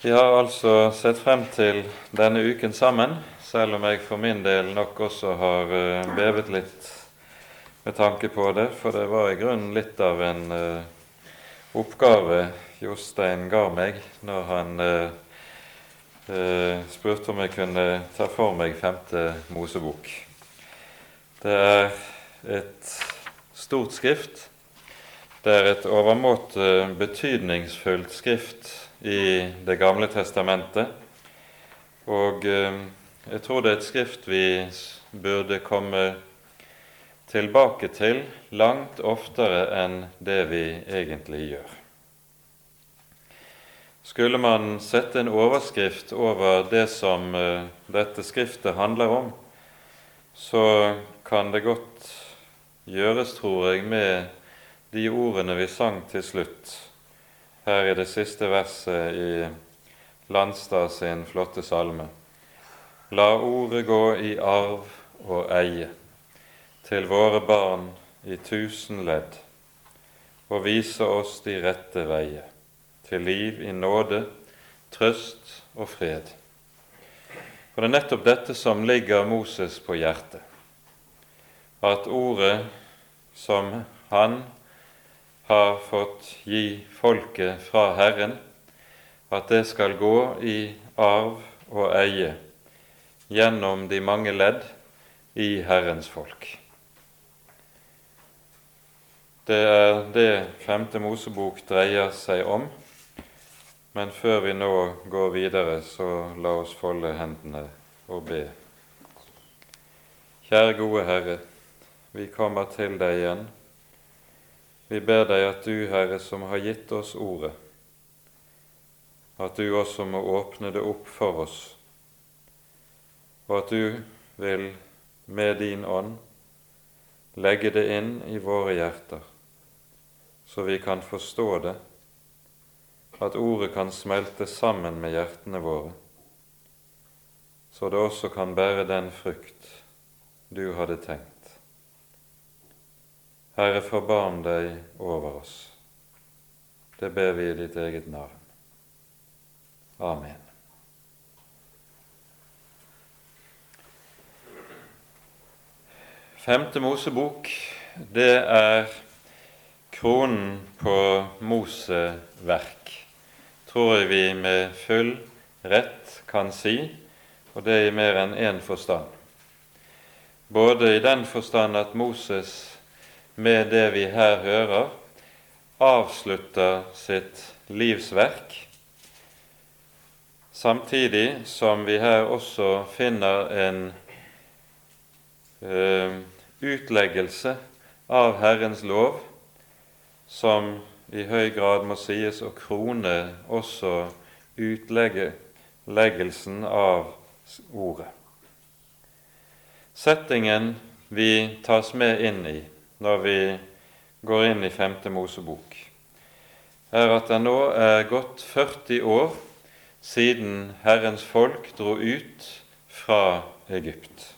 Vi har altså sett frem til denne uken sammen, selv om jeg for min del nok også har eh, bevet litt med tanke på det, for det var i grunnen litt av en uh, oppgave Jostein ga meg når han uh, spurte om jeg kunne ta for meg femte Mosebok. Det er et stort skrift. Det er et overmåte betydningsfullt skrift i Det gamle testamentet. Og eh, jeg tror det er et skrift vi burde komme tilbake til langt oftere enn det vi egentlig gjør. Skulle man sette en overskrift over det som uh, dette skriftet handler om, så kan det godt gjøres, tror jeg, med de ordene vi sang til slutt her i det siste verset i Landstad sin flotte salme. La ordet gå i arv og eie til våre barn i tusen ledd, og vise oss de rette veier, til liv i nåde, trøst og fred. For det er nettopp dette som ligger Moses på hjertet, at ordet som han har fått gi folket fra Herren, at det skal gå i arv og eie gjennom de mange ledd i Herrens folk. Det er det Femte Mosebok dreier seg om. Men før vi nå går videre, så la oss folde hendene og be. Kjære gode Herre, vi kommer til deg igjen vi ber deg at du, Herre, som har gitt oss ordet, at du også må åpne det opp for oss, og at du vil med din ånd legge det inn i våre hjerter, så vi kan forstå det, at ordet kan smelte sammen med hjertene våre, så det også kan bære den frukt du hadde tenkt. Herre, forbarm deg over oss. Det ber vi i ditt eget navn. Amen. Femte Mosebok, det er kronen på Moseverk, tror jeg vi med full rett kan si, og det i mer enn én forstand. Både i den forstand at Moses med det vi her hører, avslutter sitt livsverk, samtidig som vi her også finner en uh, utleggelse av Herrens lov, som i høy grad må sies å krone også utleggelsen av ordet. Settingen vi tas med inn i, når vi går inn i Femte Mosebok, er at det nå er gått 40 år siden Herrens folk dro ut fra Egypt.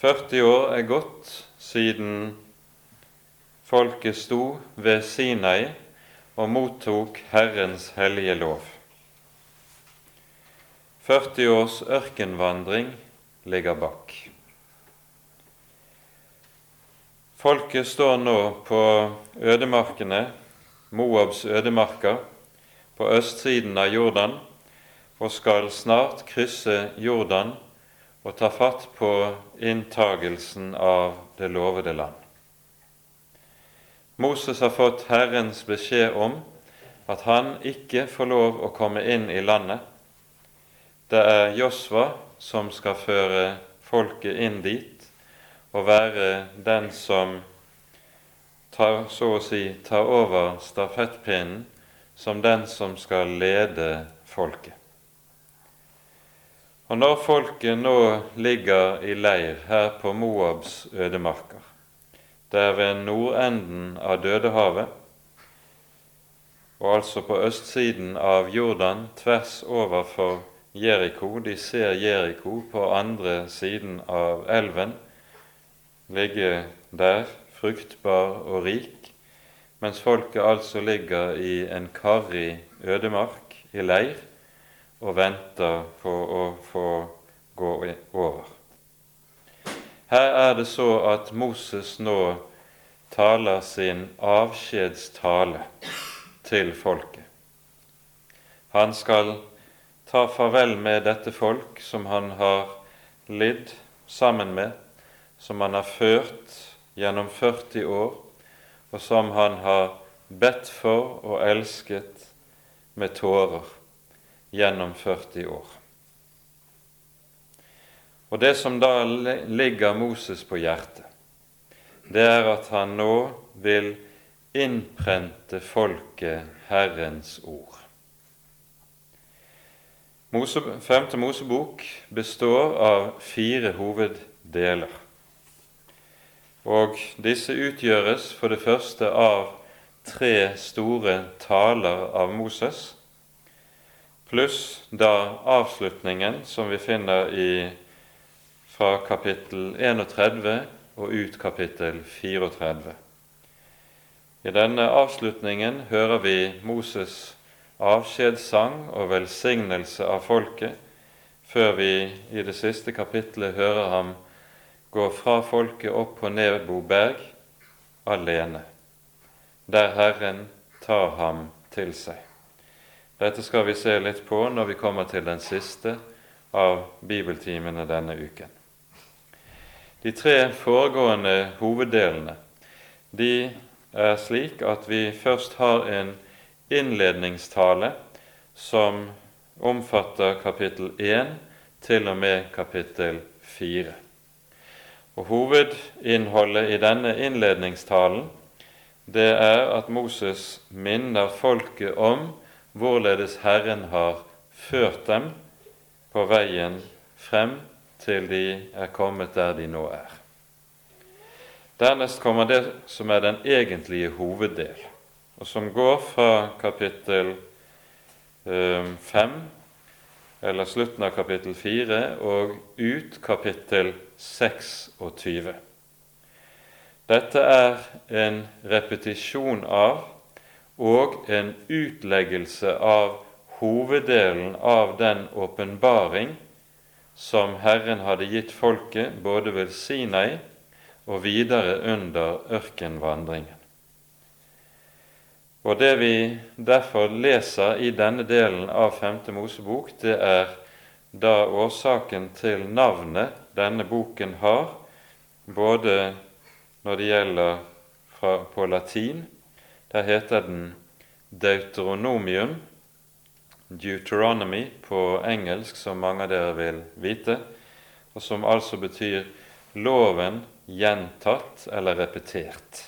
40 år er gått siden folket sto ved Sinai og mottok Herrens hellige lov. 40 års ørkenvandring ligger bak. Folket står nå på ødemarkene, Moabs ødemarker, på østsiden av Jordan, og skal snart krysse Jordan og ta fatt på inntagelsen av det lovede land. Moses har fått Herrens beskjed om at han ikke får lov å komme inn i landet. Det er Josva som skal føre folket inn dit, å være den som tar, så å si tar over stafettpinnen som den som skal lede folket. Og når folket nå ligger i leir her på Moabs ødemarker, der ved nordenden av Dødehavet, og altså på østsiden av Jordan, tvers overfor Jeriko De ser Jeriko på andre siden av elven, ligge der, fruktbar og rik, mens folket altså ligger i en karrig ødemark i leir og venter på å få gå over. Her er det så at Moses nå taler sin avskjedstale til folket. Han skal ta farvel med dette folk som han har lidd sammen med, som han har ført gjennom 40 år, og som han har bedt for og elsket med tårer gjennom 40 år. Og det som da ligger Moses på hjertet, det er at han nå vil innprente folket Herrens ord. Femte Mosebok består av fire hoveddeler. Og disse utgjøres for det første av tre store taler av Moses, pluss da avslutningen som vi finner i, fra kapittel 31 og ut kapittel 34. I denne avslutningen hører vi Moses' avskjedssang og velsignelse av folket, før vi i det siste kapittelet hører ham gå fra folket opp på Nebo berg alene, der Herren tar ham til seg. Dette skal vi se litt på når vi kommer til den siste av bibeltimene denne uken. De tre foregående hoveddelene de er slik at vi først har en innledningstale som omfatter kapittel 1 til og med kapittel 4. Og Hovedinnholdet i denne innledningstalen det er at Moses minner folket om hvorledes Herren har ført dem på veien frem til de er kommet der de nå er. Dernest kommer det som er den egentlige hoveddel og som går fra kapittel 5, eh, eller slutten av kapittel 4, og ut kapittel 26. Dette er en repetisjon av og en utleggelse av hoveddelen av den åpenbaring som Herren hadde gitt folket både ved Sinai og videre under ørkenvandringen. Og Det vi derfor leser i denne delen av Femte Mosebok, det er da årsaken til navnet denne boken har, både når det gjelder fra, på latin Der heter den Deuteronomium, Deuteronomy på engelsk, som mange av dere vil vite, og som altså betyr loven gjentatt eller repetert.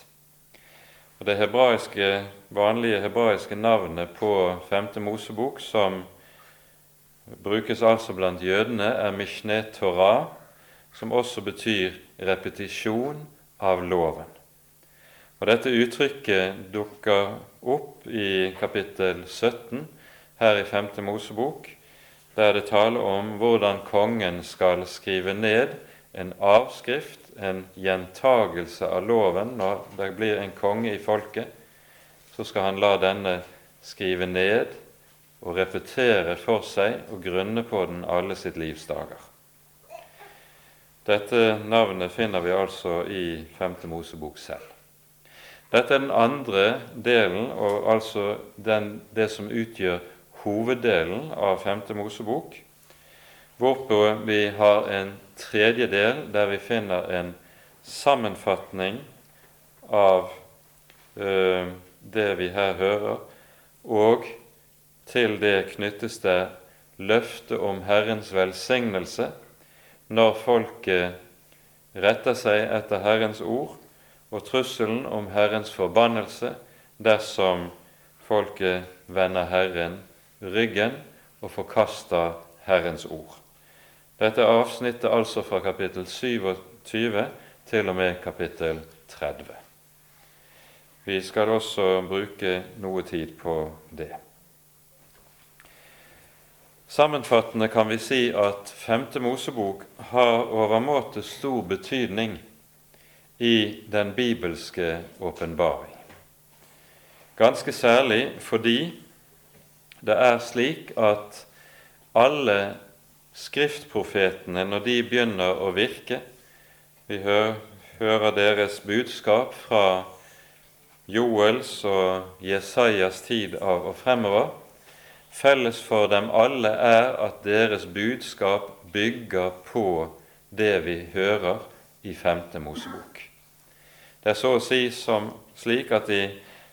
Og Det hebraiske, vanlige hebraiske navnet på femte Mosebok, som brukes altså blant jødene, er Mishne Torah, som også betyr repetisjon av loven. Og Dette uttrykket dukker opp i kapittel 17 her i femte Mosebok, der det taler om hvordan kongen skal skrive ned en avskrift en gjentagelse av loven. Når det blir en konge i folket, så skal han la denne skrive ned og repetere for seg og grunne på den alle sitt livs dager. Dette navnet finner vi altså i Femte Mosebok selv. Dette er den andre delen, og altså den, det som utgjør hoveddelen av Femte Mosebok, hvorpå vi har en tredje del der vi finner en sammenfatning av eh, det vi her hører, og til det knyttes det løfte om Herrens velsignelse når folket retter seg etter Herrens ord, og trusselen om Herrens forbannelse dersom folket vender Herren ryggen og forkaster Herrens ord. Dette er avsnittet altså fra kapittel 27 til og med kapittel 30. Vi skal også bruke noe tid på det. Sammenfattende kan vi si at Femte Mosebok har overmåte stor betydning i den bibelske åpenbaring. Ganske særlig fordi det er slik at alle skriftprofetene, når de begynner å virke Vi hører, deres budskap fra Joels og Jesajas tid av og fremover. Felles for dem alle er at deres budskap bygger på det vi hører i Femte Mosebok. Det er så å si som slik at de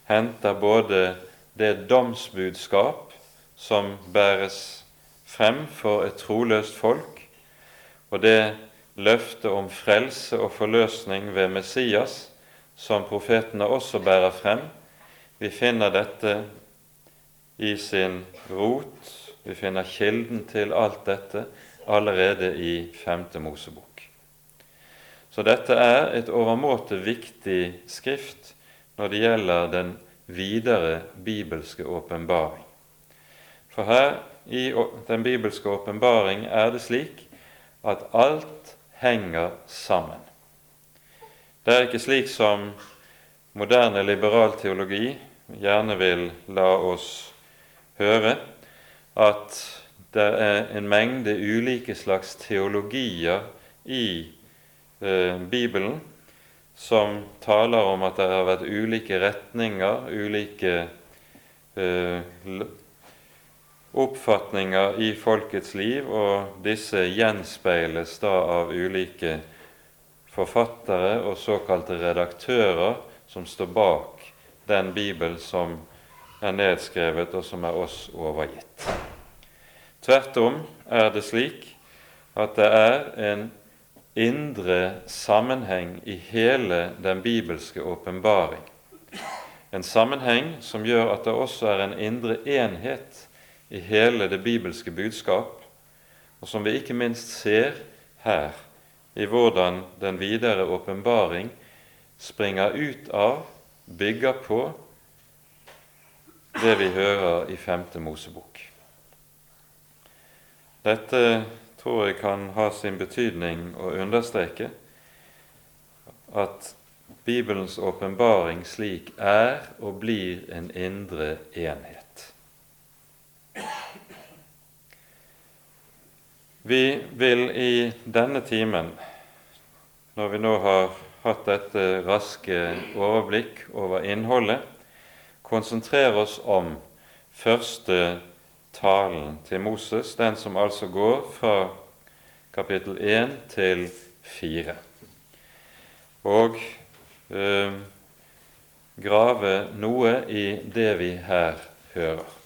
henter både det domsbudskap som bæres frem for et troløst folk, og det løftet om frelse og forløsning ved Messias, som profetene også bærer frem. Vi finner dette i sin rot, vi finner kilden til alt dette allerede i Femte Mosebok. Så dette er et overmåte viktig skrift når det gjelder den videre bibelske åpenbaring. For her i den bibelske åpenbaring er det slik at alt henger sammen. Det er ikke slik som moderne liberal teologi gjerne vil la oss høre, at det er en mengde ulike slags teologier i eh, Bibelen som taler om at det har vært ulike retninger, ulike eh, oppfatninger i folkets liv, og disse gjenspeiles da av ulike forfattere og såkalte redaktører som står bak den Bibel som er nedskrevet, og som er oss overgitt. Tvert om er det slik at det er en indre sammenheng i hele den bibelske åpenbaring. En sammenheng som gjør at det også er en indre enhet i hele det bibelske budskap, og som vi ikke minst ser her, i hvordan den videre åpenbaring springer ut av, bygger på, det vi hører i Femte Mosebok. Dette tror jeg kan ha sin betydning å understreke at Bibelens åpenbaring slik er og blir en indre enhet. Vi vil i denne timen, når vi nå har hatt dette raske overblikk over innholdet, konsentrere oss om første talen til Moses, den som altså går fra kapittel 1 til 4, og eh, grave noe i det vi her hører.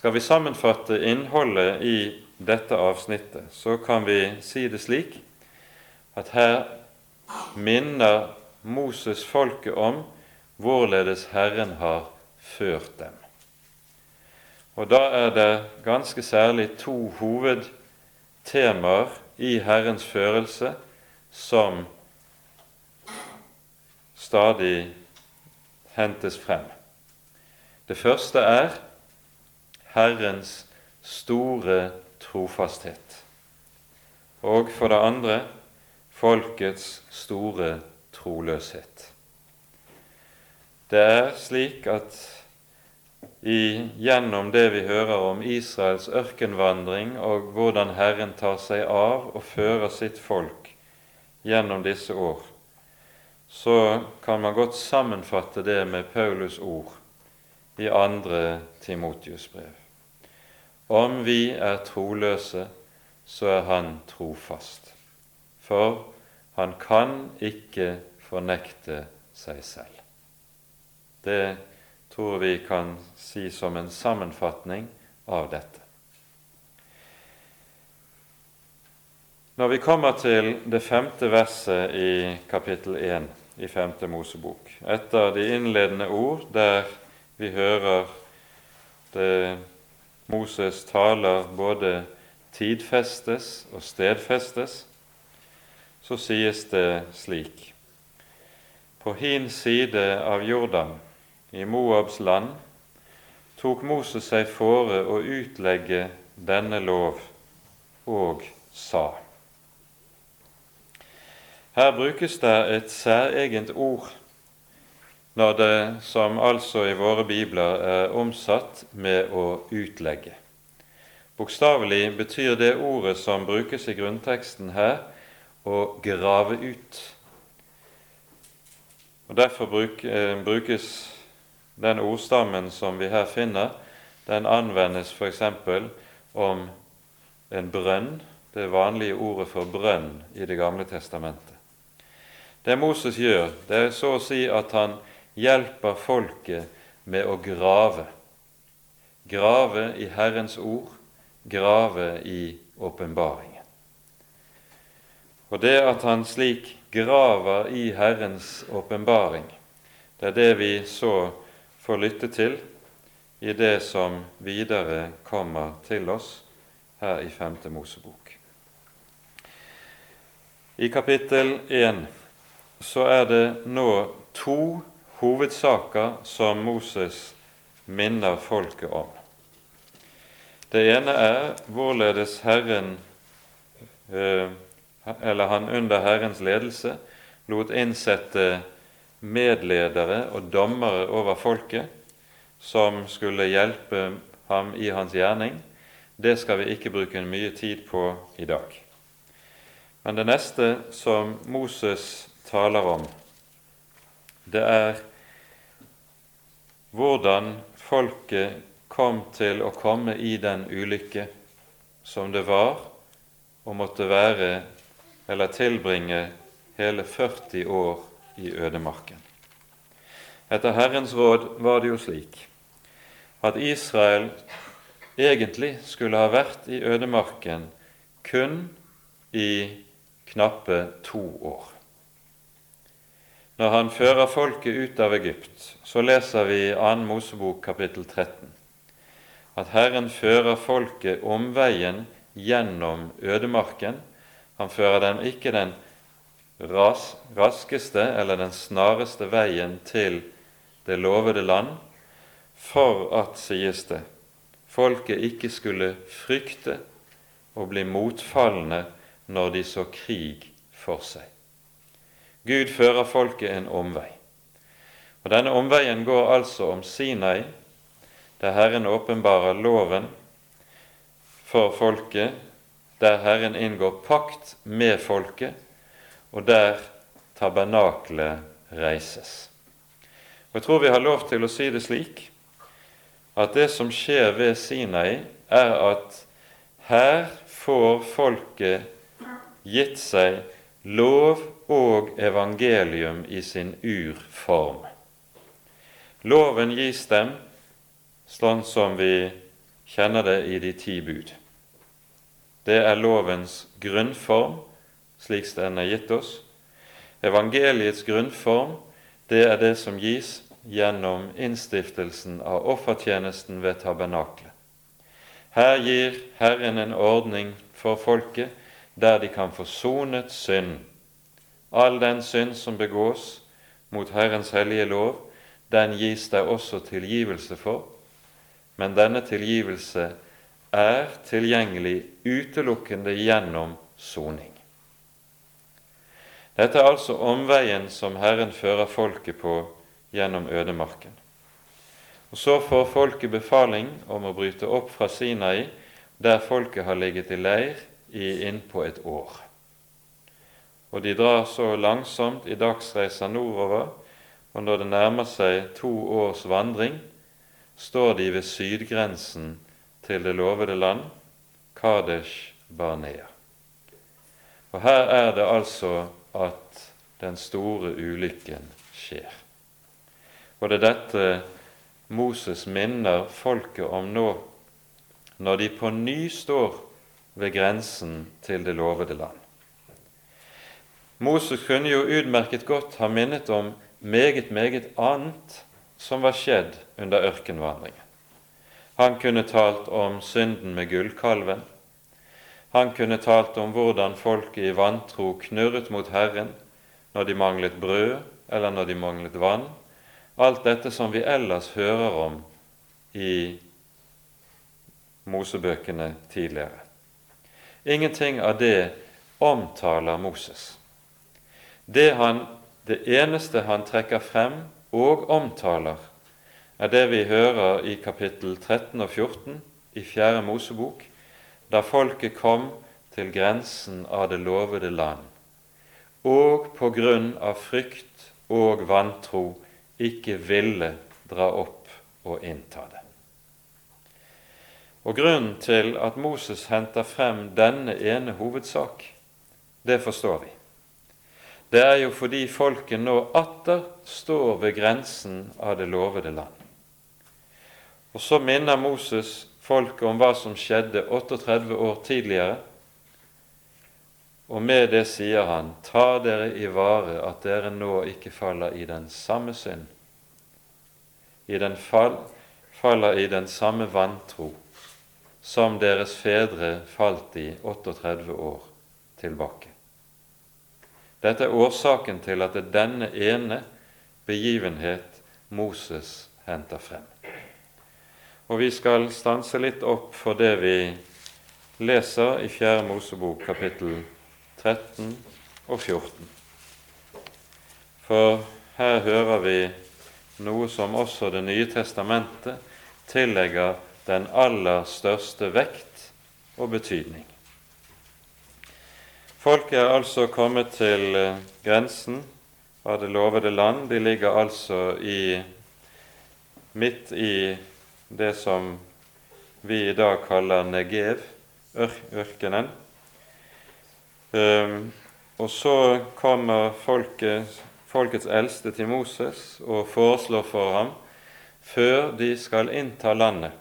Skal vi sammenfatte innholdet i dette avsnittet, så kan vi si det slik at her minner Moses folket om hvorledes Herren har ført dem. Og da er det ganske særlig to hovedtemaer i Herrens førelse som stadig hentes frem. Det første er Herrens store trofasthet. Og for det andre folkets store troløshet. Det er slik at i, gjennom det vi hører om Israels ørkenvandring og hvordan Herren tar seg av og fører sitt folk gjennom disse år, så kan man godt sammenfatte det med Paulus ord i andre Timotius brev. Om vi er troløse, så er Han trofast, for han kan ikke fornekte seg selv. Det tror vi kan si som en sammenfatning av dette. Når vi kommer til det femte verset i kapittel 1 i Femte Mosebok, etter de innledende ord der vi hører det Moses taler både tidfestes og stedfestes, så sies det slik På hin side av Jordan i Moabs land, tok Moses seg fore å utlegge denne lov og sa. Her brukes det et særegent ord når det, som altså i våre bibler, er omsatt med å utlegge. Bokstavelig betyr det ordet som brukes i grunnteksten her, å grave ut. Og Derfor eh, brukes den ordstammen som vi her finner, den anvendes f.eks. om en brønn, det vanlige ordet for brønn i Det gamle testamentet. Det Moses gjør, det er så å si at han hjelper folket med å grave. Grave i Herrens ord, grave i åpenbaringen. Og det at han slik graver i Herrens åpenbaring, det er det vi så får lytte til i det som videre kommer til oss her i 5. Mosebok. I kapittel 1 så er det nå to hovedsaker som Moses minner folket om. Det ene er hvorledes Herren, eh, eller han under Herrens ledelse, lot innsette medledere og dommere over folket som skulle hjelpe ham i hans gjerning. Det skal vi ikke bruke mye tid på i dag. Men det neste som Moses taler om, det er hvordan folket kom til å komme i den ulykke som det var å måtte være eller tilbringe hele 40 år i ødemarken. Etter Herrens råd var det jo slik at Israel egentlig skulle ha vært i ødemarken kun i knappe to år. Når han fører folket ut av Egypt, så leser vi i 2. Mosebok kapittel 13 at Herren fører folket omveien gjennom ødemarken. Han fører dem ikke den ras, raskeste eller den snareste veien til det lovede land, for at, sies det, folket ikke skulle frykte og bli motfallende når de så krig for seg. Gud fører folket en omvei. Og Denne omveien går altså om Sinai, der Herren åpenbarer loven for folket, der Herren inngår pakt med folket, og der tabernaklet reises. Og Jeg tror vi har lov til å si det slik at det som skjer ved Sinai, er at her får folket gitt seg lov og evangelium i sin urform. Loven gis dem sånn som vi kjenner det i de ti bud. Det er lovens grunnform, slik den er gitt oss. Evangeliets grunnform, det er det som gis gjennom innstiftelsen av offertjenesten ved tabernaklet. Her gir Herren en ordning for folket der de kan få sonet synd. All den synd som begås mot Herrens hellige lov, den gis deg også tilgivelse for men denne tilgivelse er tilgjengelig utelukkende gjennom soning. Dette er altså omveien som Herren fører folket på gjennom ødemarken. Og Så får folket befaling om å bryte opp fra Sinai, der folket har ligget i leir i innpå et år. Og de drar så langsomt i dagsreisa nordover, og når det nærmer seg to års vandring, står de ved sydgrensen til det lovede land, Kadesh Barnea. Og her er det altså at den store ulykken skjer. Og det er dette Moses minner folket om nå, når de på ny står ved grensen til det lovede land. Moses kunne jo utmerket godt ha minnet om meget, meget annet som var skjedd under ørkenvandringen. Han kunne talt om synden med gullkalven. Han kunne talt om hvordan folket i vantro knurret mot Herren når de manglet brød eller når de manglet vann. Alt dette som vi ellers hører om i Mosebøkene tidligere. Ingenting av det omtaler Moses. Det, han, det eneste han trekker frem og omtaler, er det vi hører i kapittel 13 og 14 i Fjerde Mosebok, da folket kom til grensen av det lovede land, og på grunn av frykt og vantro ikke ville dra opp og innta det. Og Grunnen til at Moses henter frem denne ene hovedsak, det forstår vi. Det er jo fordi folket nå atter står ved grensen av det lovede land. Og så minner Moses folket om hva som skjedde 38 år tidligere, og med det sier han, ta dere i vare at dere nå ikke faller i den samme synd, i den fall, faller i den samme vantro som deres fedre falt i 38 år tilbake. Dette er årsaken til at det er denne ene begivenhet Moses henter frem. Og vi skal stanse litt opp for det vi leser i Fjerde Mosebok kapittel 13 og 14. For her hører vi noe som også Det nye testamentet tillegger den aller største vekt og betydning. Folket er altså kommet til eh, grensen av det lovede land. De ligger altså i, midt i det som vi i dag kaller Negev, ørkenen. Um, og så kommer folket, folkets eldste til Moses og foreslår for ham før de skal innta landet,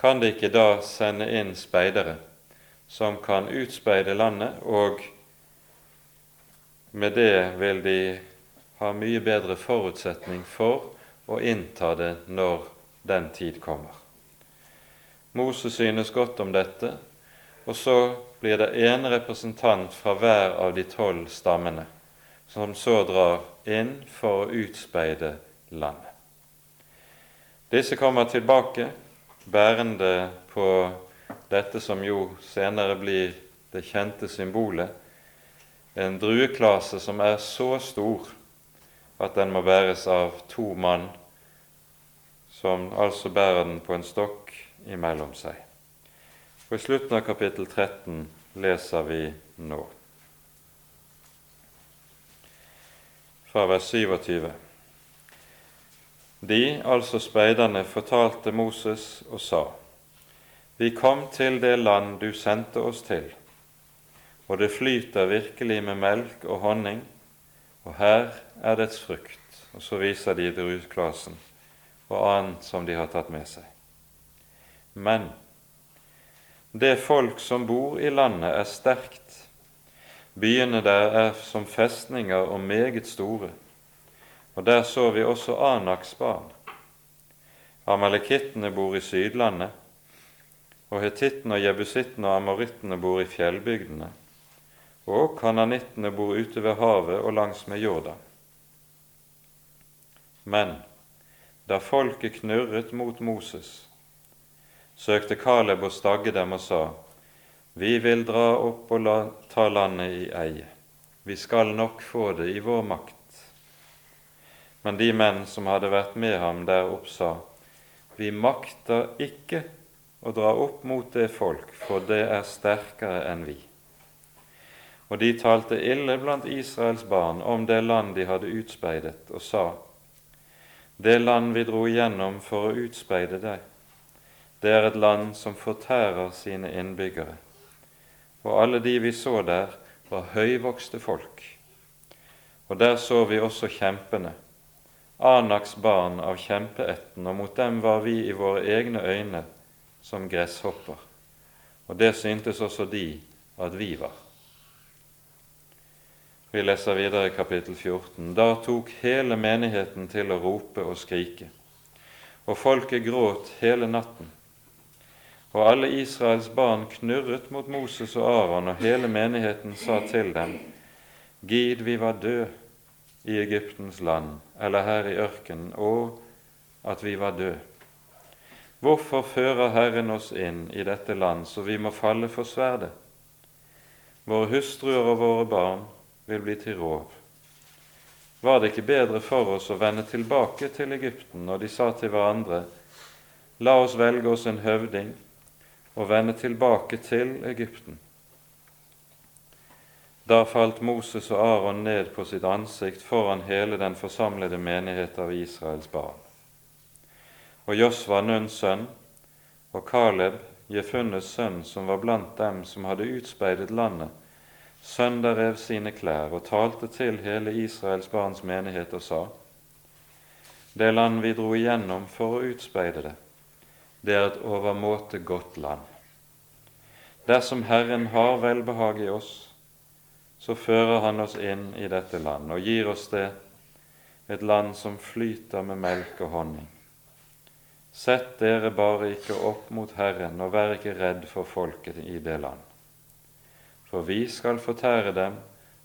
kan de ikke da sende inn speidere som kan utspeide landet, og med det vil de ha mye bedre forutsetning for å innta det når den tid kommer. Moses synes godt om dette, og så blir det en representant fra hver av de tolv stammene, som så drar inn for å utspeide landet. Disse kommer tilbake bærende på dette som jo senere blir det kjente symbolet, en drueklase som er så stor at den må bæres av to mann, som altså bærer den på en stokk imellom seg. Og I slutten av kapittel 13 leser vi nå, fra vers 27. De, altså speiderne, fortalte Moses og sa:" Vi kom til det land du sendte oss til, og det flyter virkelig med melk og honning, og her er dets frukt. Og så viser de drueklasen og annet som de har tatt med seg. Men det folk som bor i landet, er sterkt. Byene der er som festninger og meget store. Og der så vi også Anaks barn. Amalekittene bor i Sydlandet, og hetittene og jebusittene og amorittene bor i fjellbygdene, og kananittene bor ute ved havet og langs med Jordan. Men da folket knurret mot Moses, søkte Kaleb å stagge dem og sa:" Vi vil dra opp og la, ta landet i eie. Vi skal nok få det i vår makt. Men de menn som hadde vært med ham der opp, sa:" Vi makter ikke å dra opp mot det folk, for det er sterkere enn vi. Og de talte ille blant Israels barn om det land de hadde utspeidet, og sa:" Det land vi dro igjennom for å utspeide deg, det er et land som fortærer sine innbyggere. Og alle de vi så der, var høyvokste folk. Og der så vi også kjempene, Anaks barn av kjempeetten, og mot dem var vi i våre egne øyne som gresshopper. Og det syntes også de at vi var. Vi leser videre i kapittel 14. Da tok hele menigheten til å rope og skrike, og folket gråt hele natten. Og alle Israels barn knurret mot Moses og Aron, og hele menigheten sa til dem:" Gid vi var død i Egyptens land eller her i ørkenen, og at vi var død. Hvorfor fører Herren oss inn i dette land så vi må falle for sverdet? Våre hustruer og våre barn vil bli til rov. var det ikke bedre for oss å vende tilbake til Egypten når de sa til hverandre, la oss velge oss en høvding og vende tilbake til Egypten? Da falt Moses og Aron ned på sitt ansikt foran hele den forsamlede menighet av Israels barn. Og Josva, Nuns sønn, og Kaleb, Jefunnes sønn, som var blant dem som hadde utspeidet landet, sønderrev sine klær og talte til hele Israels barns menighet og sa:" Det land vi dro igjennom for å utspeide det, det er et overmåte godt land. Dersom Herren har velbehag i oss, så fører Han oss inn i dette land og gir oss det, et land som flyter med melk og honning. Sett dere bare ikke opp mot Herren, og vær ikke redd for folket i det land. For vi skal fortære dem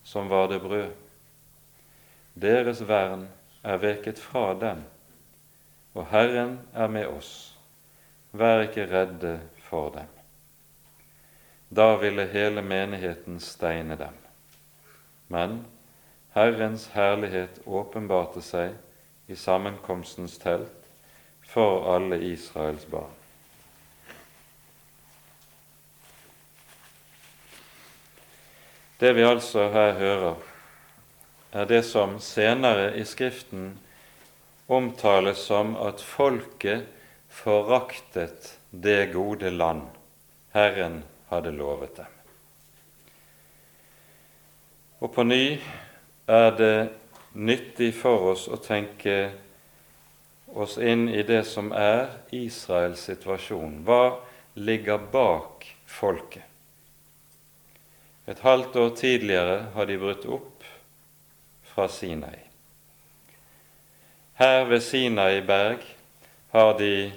som var det brød. Deres vern er veket fra dem, og Herren er med oss. Vær ikke redde for dem. Da ville hele menigheten steine dem. Men Herrens herlighet åpenbarte seg i sammenkomstens telt for alle Israels barn. Det vi altså her hører, er det som senere i Skriften omtales som at folket foraktet det gode land Herren hadde lovet dem. Og på ny er det nyttig for oss å tenke oss inn i det som er Israels situasjon. Hva ligger bak folket? Et halvt år tidligere har de brutt opp fra Sinai. Her ved Sinai berg har de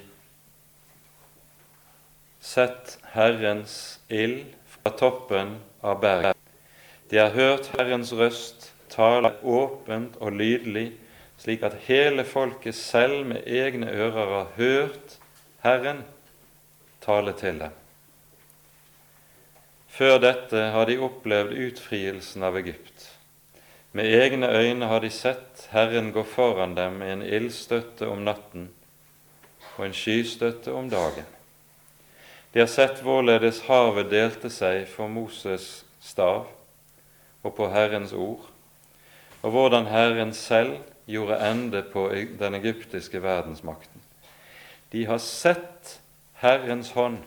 sett Herrens ild fra toppen av berget. De har hørt Herrens røst tale åpent og lydelig, slik at hele folket selv med egne ører har hørt Herren tale til dem. Før dette har de opplevd utfrielsen av Egypt. Med egne øyne har de sett Herren gå foran dem med en ildstøtte om natten og en skystøtte om dagen. De har sett hvorledes havet delte seg for Moses' stav, og på Herrens ord, og hvordan Herren selv gjorde ende på den egyptiske verdensmakten. De har sett Herrens hånd.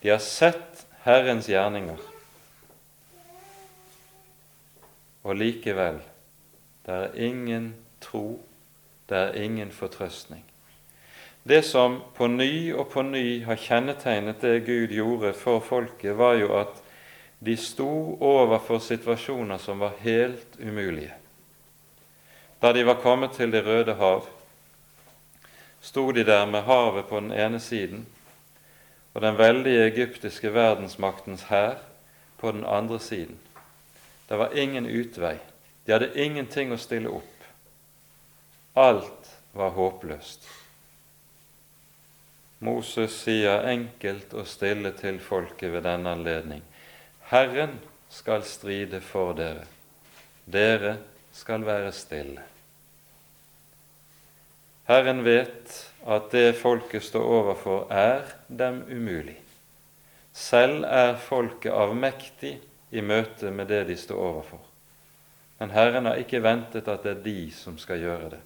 De har sett Herrens gjerninger. Og likevel, det er ingen tro, det er ingen fortrøstning. Det som på ny og på ny har kjennetegnet det Gud gjorde for folket, var jo at de sto overfor situasjoner som var helt umulige. Da de var kommet til Det røde hav, sto de der med havet på den ene siden og den veldige egyptiske verdensmaktens hær på den andre siden. Det var ingen utvei. De hadde ingenting å stille opp. Alt var håpløst. Moses sier enkelt og stille til folket ved denne anledning Herren skal stride for dere, dere skal være stille. Herren vet at det folket står overfor, er dem umulig. Selv er folket avmektig i møte med det de står overfor. Men Herren har ikke ventet at det er de som skal gjøre det.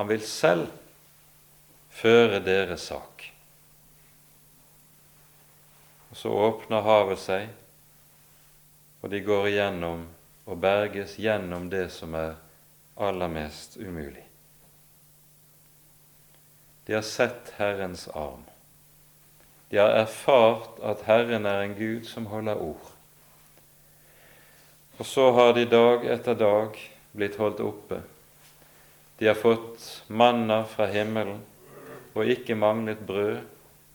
Han vil selv føre deres sak. Og Så åpner havet seg, og de går igjennom og berges gjennom det som er aller mest umulig. De har sett Herrens arm. De har erfart at Herren er en Gud som holder ord. Og så har de dag etter dag blitt holdt oppe. De har fått manna fra himmelen og ikke manglet brød,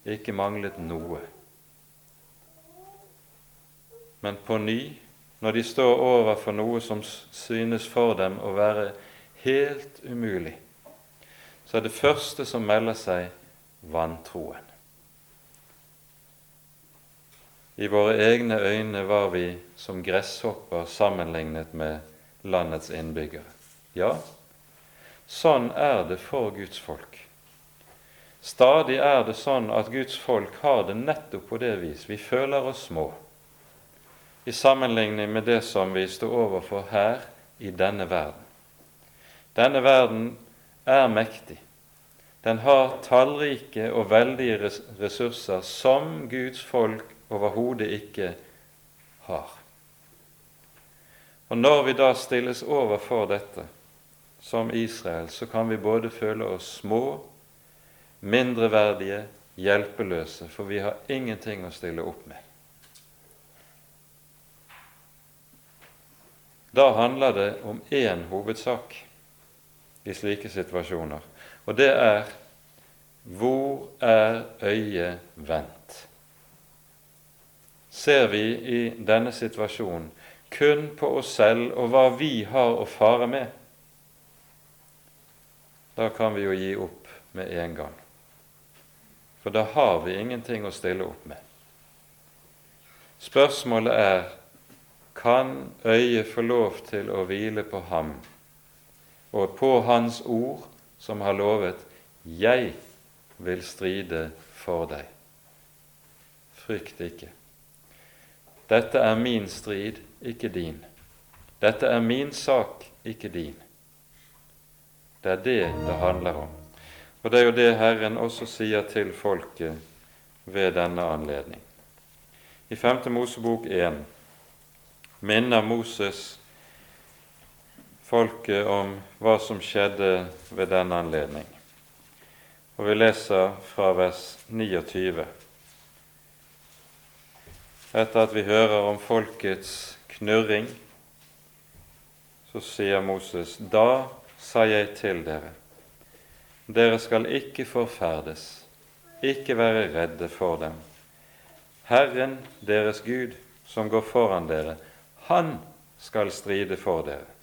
ikke manglet noe. Men på ny, når de står overfor noe som synes for dem å være helt umulig, så er det første som melder seg, vantroen. I våre egne øyne var vi som gresshopper sammenlignet med landets innbyggere. Ja, sånn er det for Guds folk. Stadig er det sånn at Guds folk har det nettopp på det vis. Vi føler oss små i sammenligning med det som vi står overfor her i denne verden. Denne verden er mektig. Den har tallrike og veldige ressurser som Guds folk overhodet ikke har. Og Når vi da stilles overfor dette som Israel, så kan vi både føle oss små, mindreverdige, hjelpeløse, for vi har ingenting å stille opp med. Da handler det om én hovedsak i slike situasjoner, og det er hvor er øyet vendt? Ser vi i denne situasjonen kun på oss selv og hva vi har å fare med, da kan vi jo gi opp med en gang. For da har vi ingenting å stille opp med. Spørsmålet er kan øyet få lov til å hvile på ham og på Hans ord, som har lovet 'Jeg vil stride for deg'. Frykt ikke. Dette er min strid, ikke din. Dette er min sak, ikke din. Det er det det handler om. Og det er jo det Herren også sier til folket ved denne anledning. I 5. Mosebok 1 minner Moses folket om hva som skjedde ved denne anledning. Og vi leser fra vers 29. Etter at vi hører om folkets knurring, så sier Moses, da sa jeg til dere, dere skal ikke forferdes, ikke være redde for dem. Herren deres Gud, som går foran dere, han skal stride for dere,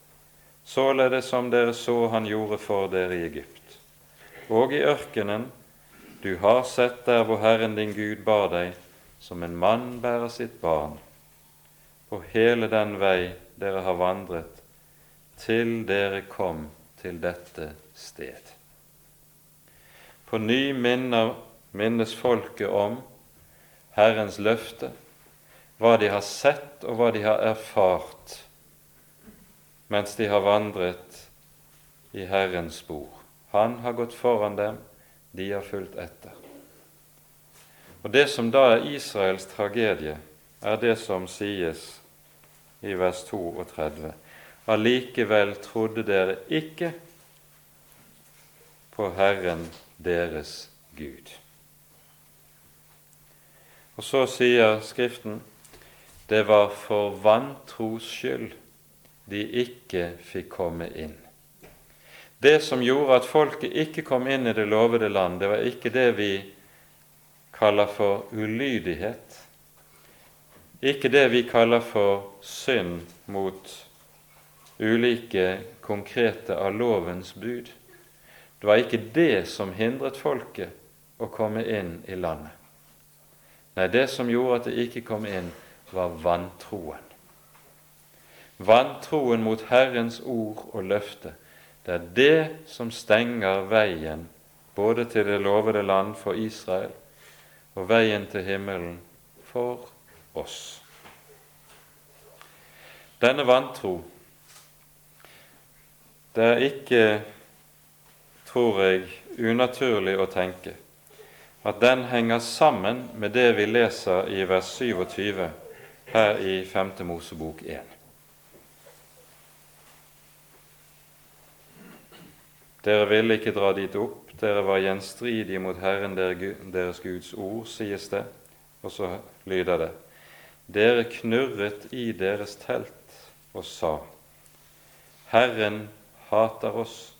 således som dere så han gjorde for dere i Egypt. Og i ørkenen, du har sett der hvor Herren din Gud bar deg, som en mann bærer sitt barn, på hele den vei dere har vandret, til dere kom til dette sted. På ny minner, minnes folket om Herrens løfte hva de har sett og hva de har erfart mens de har vandret i Herrens spor. Han har gått foran dem, de har fulgt etter. Og Det som da er Israels tragedie, er det som sies i vers 32. Allikevel trodde dere ikke på Herren deres Gud. Og så sier Skriften det var for vantros skyld de ikke fikk komme inn. Det som gjorde at folket ikke kom inn i det lovede land, det var ikke det vi kaller for ulydighet, ikke det vi kaller for synd mot ulike konkrete av lovens bud. Det var ikke det som hindret folket å komme inn i landet. Nei, det som gjorde at det ikke kom inn, var vantroen. Vantroen mot Herrens ord og løfte. Det er det som stenger veien både til det lovede land for Israel og veien til himmelen for oss. Denne vantro, det er ikke, tror jeg, unaturlig å tenke at den henger sammen med det vi leser i vers 27 her i 5. Mosebok 1. Dere ville ikke dra dit opp, dere var gjenstridige mot Herren deres Guds ord, sies det, og så lyder det. Dere knurret i deres telt og sa, Herren hater oss.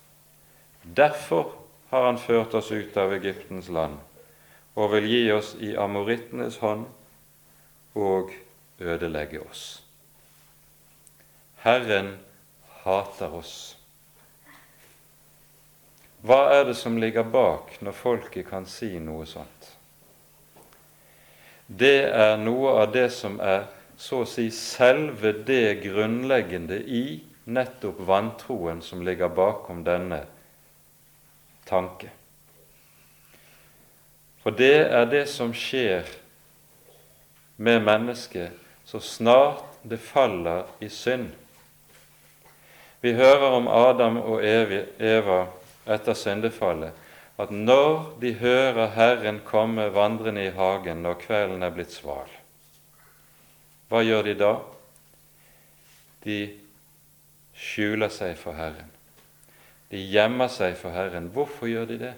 Derfor har Han ført oss ut av Egyptens land og vil gi oss i amorittenes hånd og ødelegge oss. Herren hater oss. Hva er det som ligger bak når folket kan si noe sånt? Det er noe av det som er så å si selve det grunnleggende i nettopp vantroen som ligger bakom denne tanke. For det er det som skjer med mennesket så snart det faller i synd. Vi hører om Adam og Eva etter syndefallet, at når de hører Herren komme vandrende i hagen når kvelden er blitt sval, hva gjør de da? De skjuler seg for Herren. De gjemmer seg for Herren. Hvorfor gjør de det?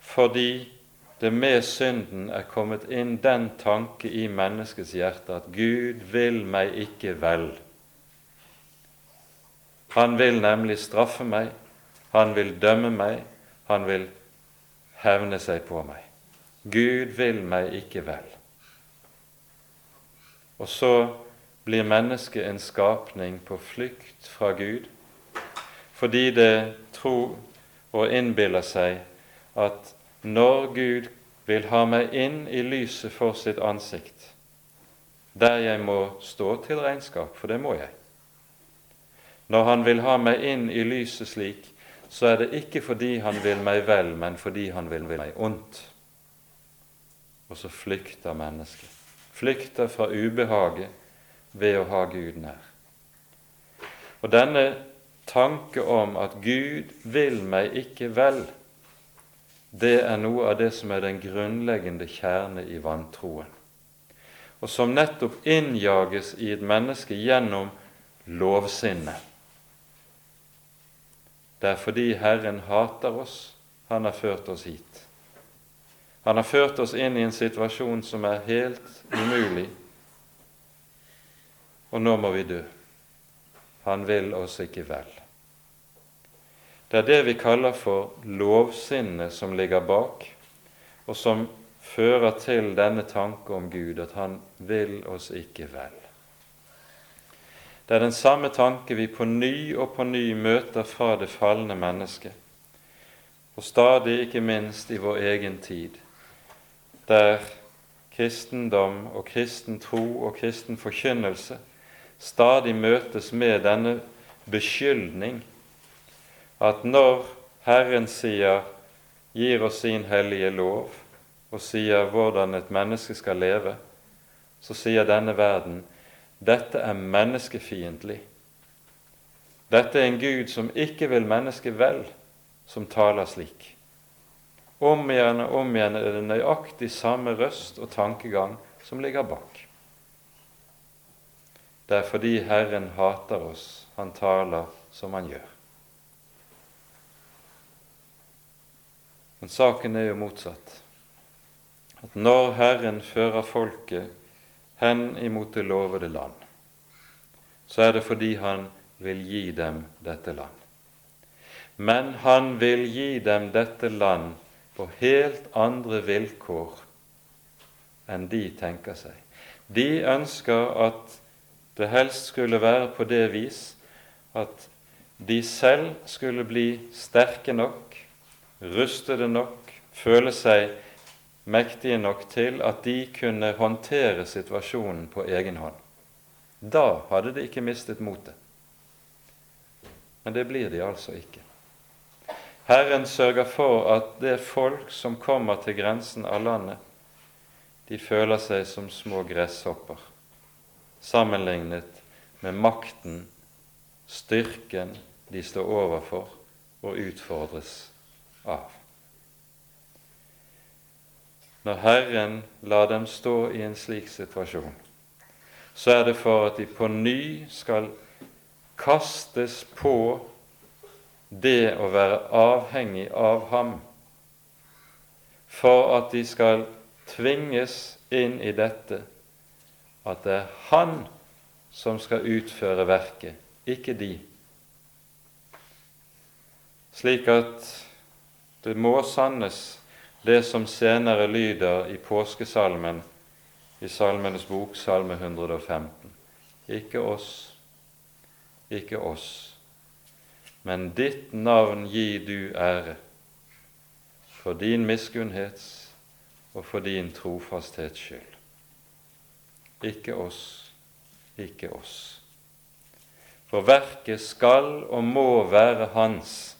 Fordi det med synden er kommet inn den tanke i menneskets hjerte at Gud vil meg ikke vel. Han vil nemlig straffe meg, han vil dømme meg, han vil hevne seg på meg. Gud vil meg ikke vel. Og så blir mennesket en skapning på flukt fra Gud, fordi det tror og innbiller seg at når Gud vil ha meg inn i lyset for sitt ansikt, der jeg må stå til regnskap, for det må jeg. Når Han vil ha meg inn i lyset slik, så er det ikke fordi Han vil meg vel, men fordi Han vil meg ondt. Og så flykter mennesket. Flykter fra ubehaget ved å ha Gud nær. Og denne tanke om at Gud vil meg ikke vel, det er noe av det som er den grunnleggende kjerne i vantroen, og som nettopp innjages i et menneske gjennom lovsinnet. Det er fordi Herren hater oss han har ført oss hit. Han har ført oss inn i en situasjon som er helt umulig, og nå må vi dø. Han vil oss ikke vel. Det er det vi kaller for lovsinnet som ligger bak, og som fører til denne tanke om Gud, at Han vil oss ikke vel. Det er den samme tanke vi på ny og på ny møter fra det falne mennesket, og stadig ikke minst i vår egen tid, der kristendom og kristen tro og kristen forkynnelse stadig møtes med denne beskyldning at når Herren sier, gir oss sin hellige lov og sier hvordan et menneske skal leve, så sier denne verden dette er menneskefiendtlig. Dette er en Gud som ikke vil mennesket vel, som taler slik. Om igjen og om igjen er det nøyaktig samme røst og tankegang som ligger bak. Det er fordi Herren hater oss han taler som han gjør. Men saken er jo motsatt. At når Herren fører folket hen imot det lovede land, så er det fordi Han vil gi dem dette land. Men Han vil gi dem dette land på helt andre vilkår enn de tenker seg. De ønsker at det helst skulle være på det vis at de selv skulle bli sterke nok rustede nok, føle seg mektige nok til at de kunne håndtere situasjonen på egen hånd. Da hadde de ikke mistet motet. Men det blir de altså ikke. Herren sørger for at det folk som kommer til grensen av landet, de føler seg som små gresshopper sammenlignet med makten, styrken de står overfor og utfordres av. Når Herren lar dem stå i en slik situasjon, så er det for at de på ny skal kastes på det å være avhengig av ham, for at de skal tvinges inn i dette at det er Han som skal utføre verket, ikke de. Slik at det må sannes, det som senere lyder i påskesalmen i Salmenes bok, salme 115. Ikke oss, ikke oss, men ditt navn gir du ære, for din miskunnhets og for din trofasthets skyld. Ikke oss, ikke oss. For verket skal og må være hans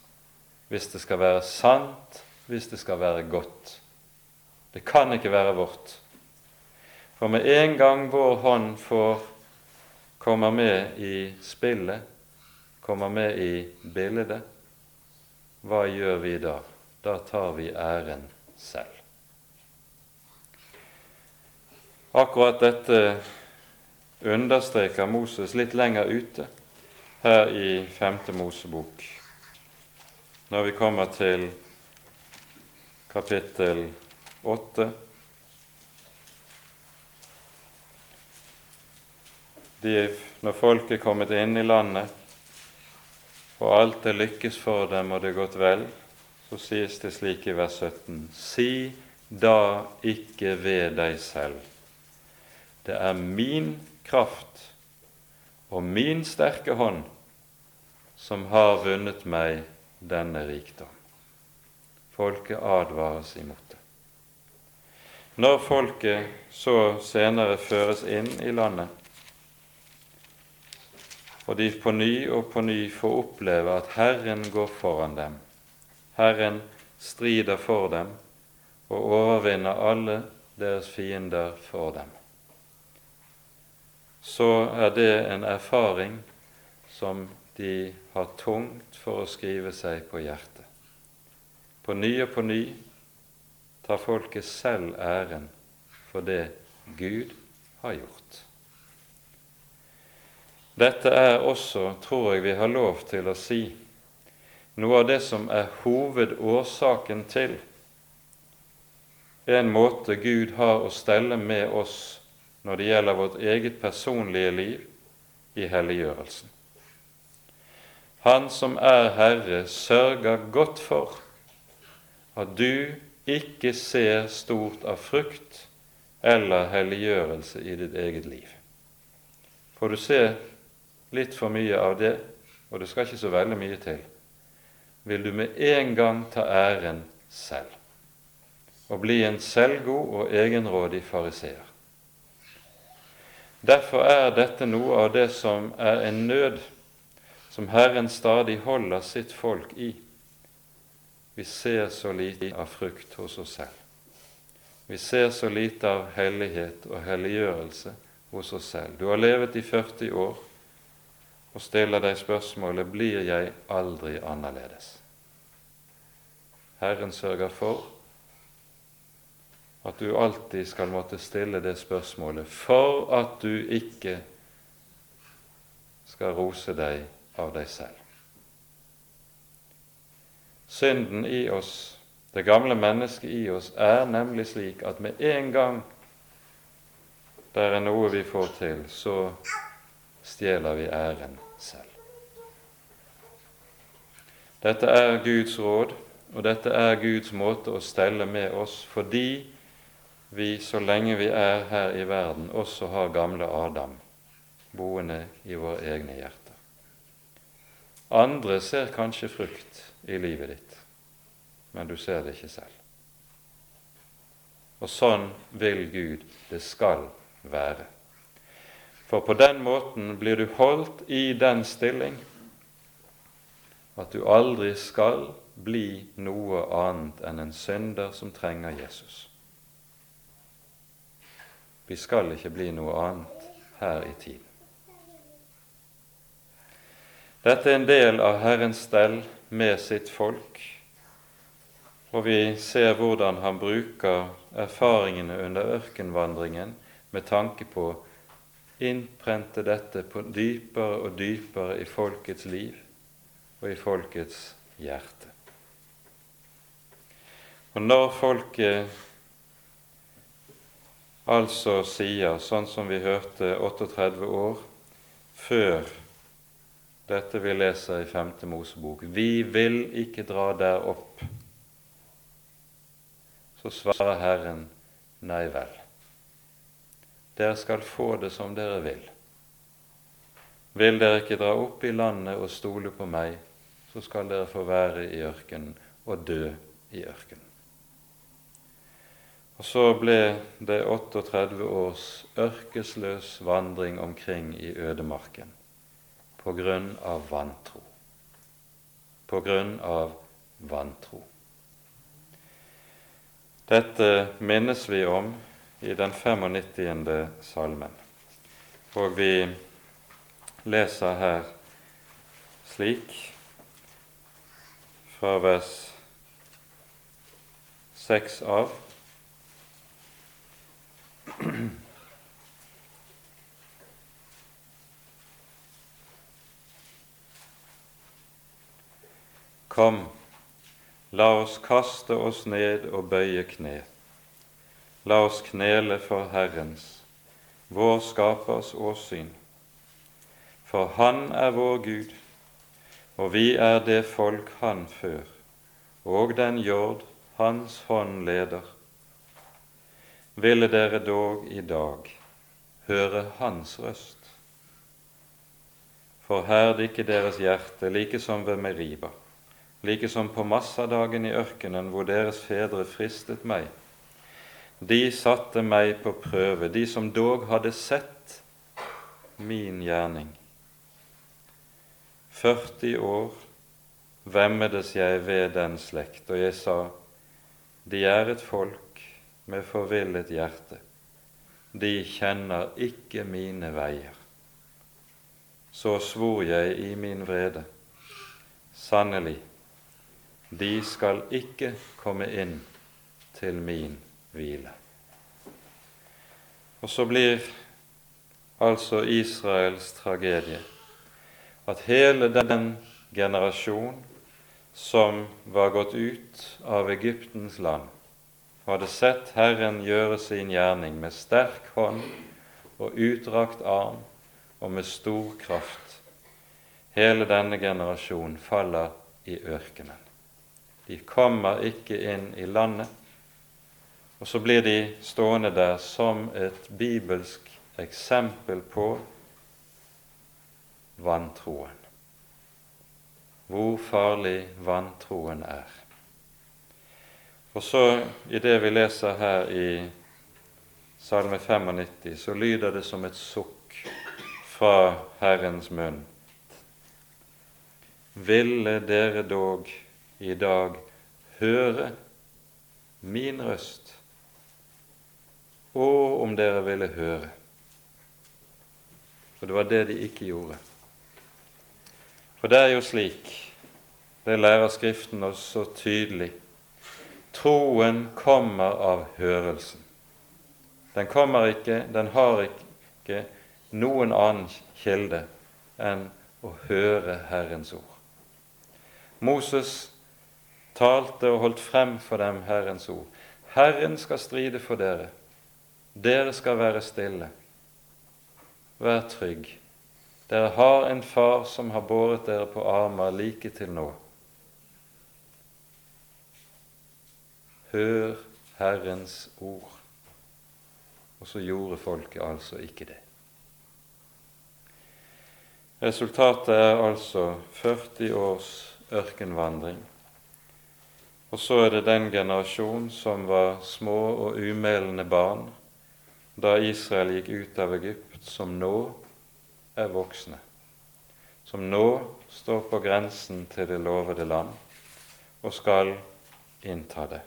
hvis det skal være sant, hvis det skal være godt. Det kan ikke være vårt. For med en gang vår hånd får kommer med i spillet, kommer med i bildet, hva gjør vi da? Da tar vi æren selv. Akkurat dette understreker Moses litt lenger ute her i 5. Mosebok, når vi kommer til kapittel 8. De, når folk er kommet inn i landet, og alt er lykkes for dem og det er gått vel, så sies det slik i vers 17.: Si da ikke ved deg selv. Det er min kraft og min sterke hånd som har vunnet meg denne rikdom. Folket advares imot det. Når folket så senere føres inn i landet, og de på ny og på ny får oppleve at Herren går foran dem. Herren strider for dem og overvinner alle deres fiender for dem. Så er det en erfaring som de har tungt for å skrive seg på hjertet. På ny og på ny tar folket selv æren for det Gud har gjort. Dette er også, tror jeg vi har lov til å si, noe av det som er hovedårsaken til en måte Gud har å stelle med oss når det gjelder vårt eget personlige liv i helliggjørelsen. Han som er Herre, sørger godt for at du ikke ser stort av frukt eller helliggjørelse i ditt eget liv. For du ser litt for mye av det, og det skal ikke så veldig mye til, vil du med en gang ta æren selv og bli en selvgod og egenrådig fariseer. Derfor er dette noe av det som er en nød som Herren stadig holder sitt folk i. Vi ser så lite av frukt hos oss selv. Vi ser så lite av hellighet og helliggjørelse hos oss selv. Du har levet i 40 år og stiller deg spørsmålet blir jeg aldri annerledes. Herren sørger for at du alltid skal måtte stille det spørsmålet for at du ikke skal rose deg av deg selv. Synden i oss, det gamle mennesket i oss, er nemlig slik at med en gang det er noe vi får til, så stjeler vi æren selv. Dette er Guds råd, og dette er Guds måte å stelle med oss fordi vi så lenge vi er her i verden, også har gamle Adam boende i våre egne hjerter. Andre ser kanskje frukt i livet ditt, men du ser det ikke selv. Og sånn vil Gud det skal være. For på den måten blir du holdt i den stilling at du aldri skal bli noe annet enn en synder som trenger Jesus. Vi skal ikke bli noe annet her i tiden. Dette er en del av Herrens stell med sitt folk, og vi ser hvordan han bruker erfaringene under ørkenvandringen med tanke på å innprente dette på dypere og dypere i folkets liv og i folkets hjerte. Og når folket altså sier, sånn som vi hørte 38 år før dette vi leser i 5. Mosebok, vi vil ikke dra der opp, så svarer Herren nei vel. Dere skal få det som dere vil. Vil dere ikke dra opp i landet og stole på meg, så skal dere få være i ørkenen og dø i ørkenen. Og så ble det 38 års ørkesløs vandring omkring i ødemarken på grunn av vantro. På grunn av vantro. Dette minnes vi om i den 95. salmen, og vi leser her slik fra vers 6 av. Kom, la oss kaste oss ned og bøye kne. La oss knele for Herrens, vår Skapers åsyn. For Han er vår Gud, og vi er det folk Han før, og den jord hans hånd leder. Ville dere dog i dag høre Hans røst? Forherd ikke deres hjerte, like som ved Meriba, like som på massadagen i ørkenen hvor deres fedre fristet meg. De satte meg på prøve, de som dog hadde sett min gjerning. 40 år vemmedes jeg ved den slekt, og jeg sa:" De er et folk med forvillet hjerte. De kjenner ikke mine veier. Så svor jeg i min vrede. Sannelig, de skal ikke komme inn til min hvile. Og så blir altså Israels tragedie at hele den generasjon som var gått ut av Egyptens land hadde sett Herren gjøre sin gjerning med sterk hånd og utdrakt arm og med stor kraft. Hele denne generasjonen faller i ørkenen. De kommer ikke inn i landet, og så blir de stående der som et bibelsk eksempel på vantroen hvor farlig vantroen er. Og så, i det vi leser her i Salme 95, så lyder det som et sukk fra Herrens munn. Ville dere dog i dag høre min røst? Og om dere ville høre. For det var det de ikke gjorde. For det er jo slik, det lærer Skriften oss så tydelig, troen kommer av hørelsen. Den kommer ikke, den har ikke noen annen kilde enn å høre Herrens ord. Moses talte og holdt frem for dem Herrens ord. Herren skal stride for dere. Dere skal være stille. Vær trygg. Dere har en far som har båret dere på armer like til nå. Hør Herrens ord. Og så gjorde folket altså ikke det. Resultatet er altså 40 års ørkenvandring. Og så er det den generasjon som var små og umælende barn da Israel gikk ut av Egypt, som nå er voksne, som nå står på grensen til det lovede land og skal innta det.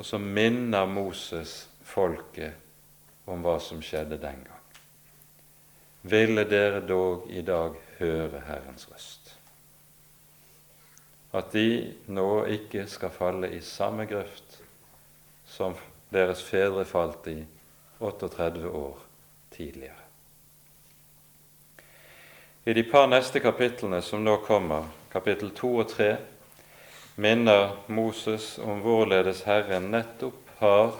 Og som minner Moses folket om hva som skjedde den gang. Ville dere dog i dag høre Herrens røst? At de nå ikke skal falle i samme grøft som deres fedre falt i 38 år tidligere. I de par neste kapitlene som nå kommer, kapittel 2 og 3, minner Moses om hvorledes Herren nettopp har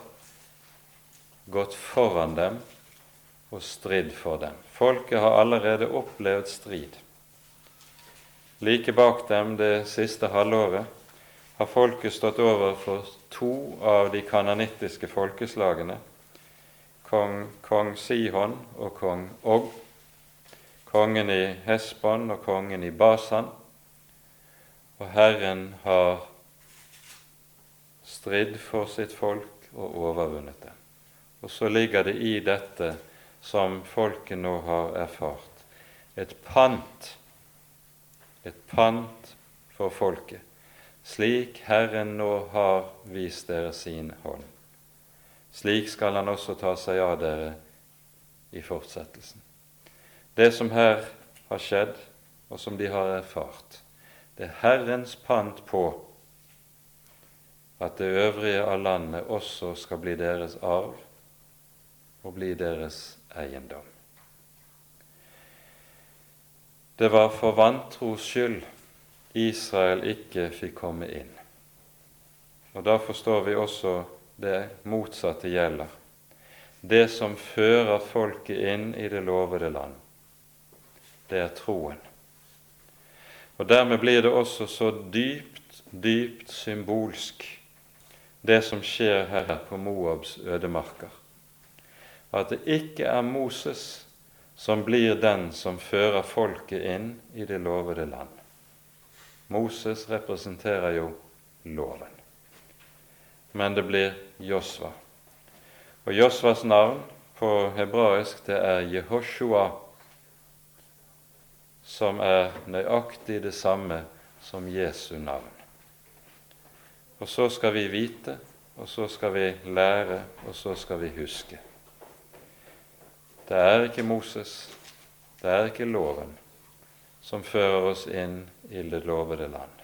gått foran dem og stridd for dem. Folket har allerede opplevd strid. Like bak dem det siste halvåret har folket stått overfor to av de kananittiske folkeslagene, kong, kong Sihon og kong Og kongen i Hesbon og kongen i Basan. Og Herren har stridd for sitt folk og overvunnet det. Og så ligger det i dette som folket nå har erfart, et pant, et pant for folket, slik Herren nå har vist dere sin hånd. Slik skal Han også ta seg av dere i fortsettelsen. Det som her har skjedd, og som de har erfart, det er Herrens pant på at det øvrige av landet også skal bli deres arv og bli deres eiendom. Det var for vantros skyld Israel ikke fikk komme inn. Og Da forstår vi også det motsatte gjelder. Det som fører folket inn i det lovede land, det er troen. Og Dermed blir det også så dypt, dypt symbolsk, det som skjer her på Moabs ødemarker. At det ikke er Moses som blir den som fører folket inn i det lovede land. Moses representerer jo loven. Men det blir Josva. Og Josvas navn på hebraisk det er Jehoshua, som er nøyaktig det samme som Jesu navn. Og så skal vi vite, og så skal vi lære, og så skal vi huske. Det er ikke Moses, det er ikke loven, som fører oss inn i det lovede land.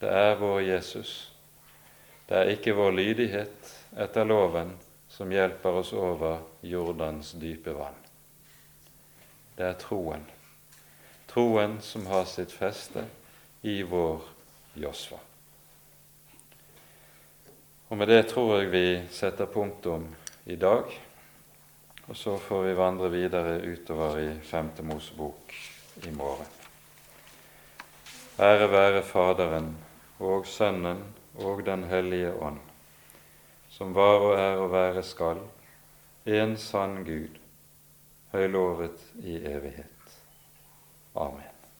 Det er vår Jesus. Det er ikke vår lydighet etter loven som hjelper oss over Jordans dype vann. Det er troen. Troen som har sitt feste i vår Josva. Og med det tror jeg vi setter punktum i dag. Og så får vi vandre videre utover i Femte Mosebok i morgen. Ære være Faderen og Sønnen og Den hellige ånd, som var og er og være skal, en sann Gud, høylovet i evighet. Amen.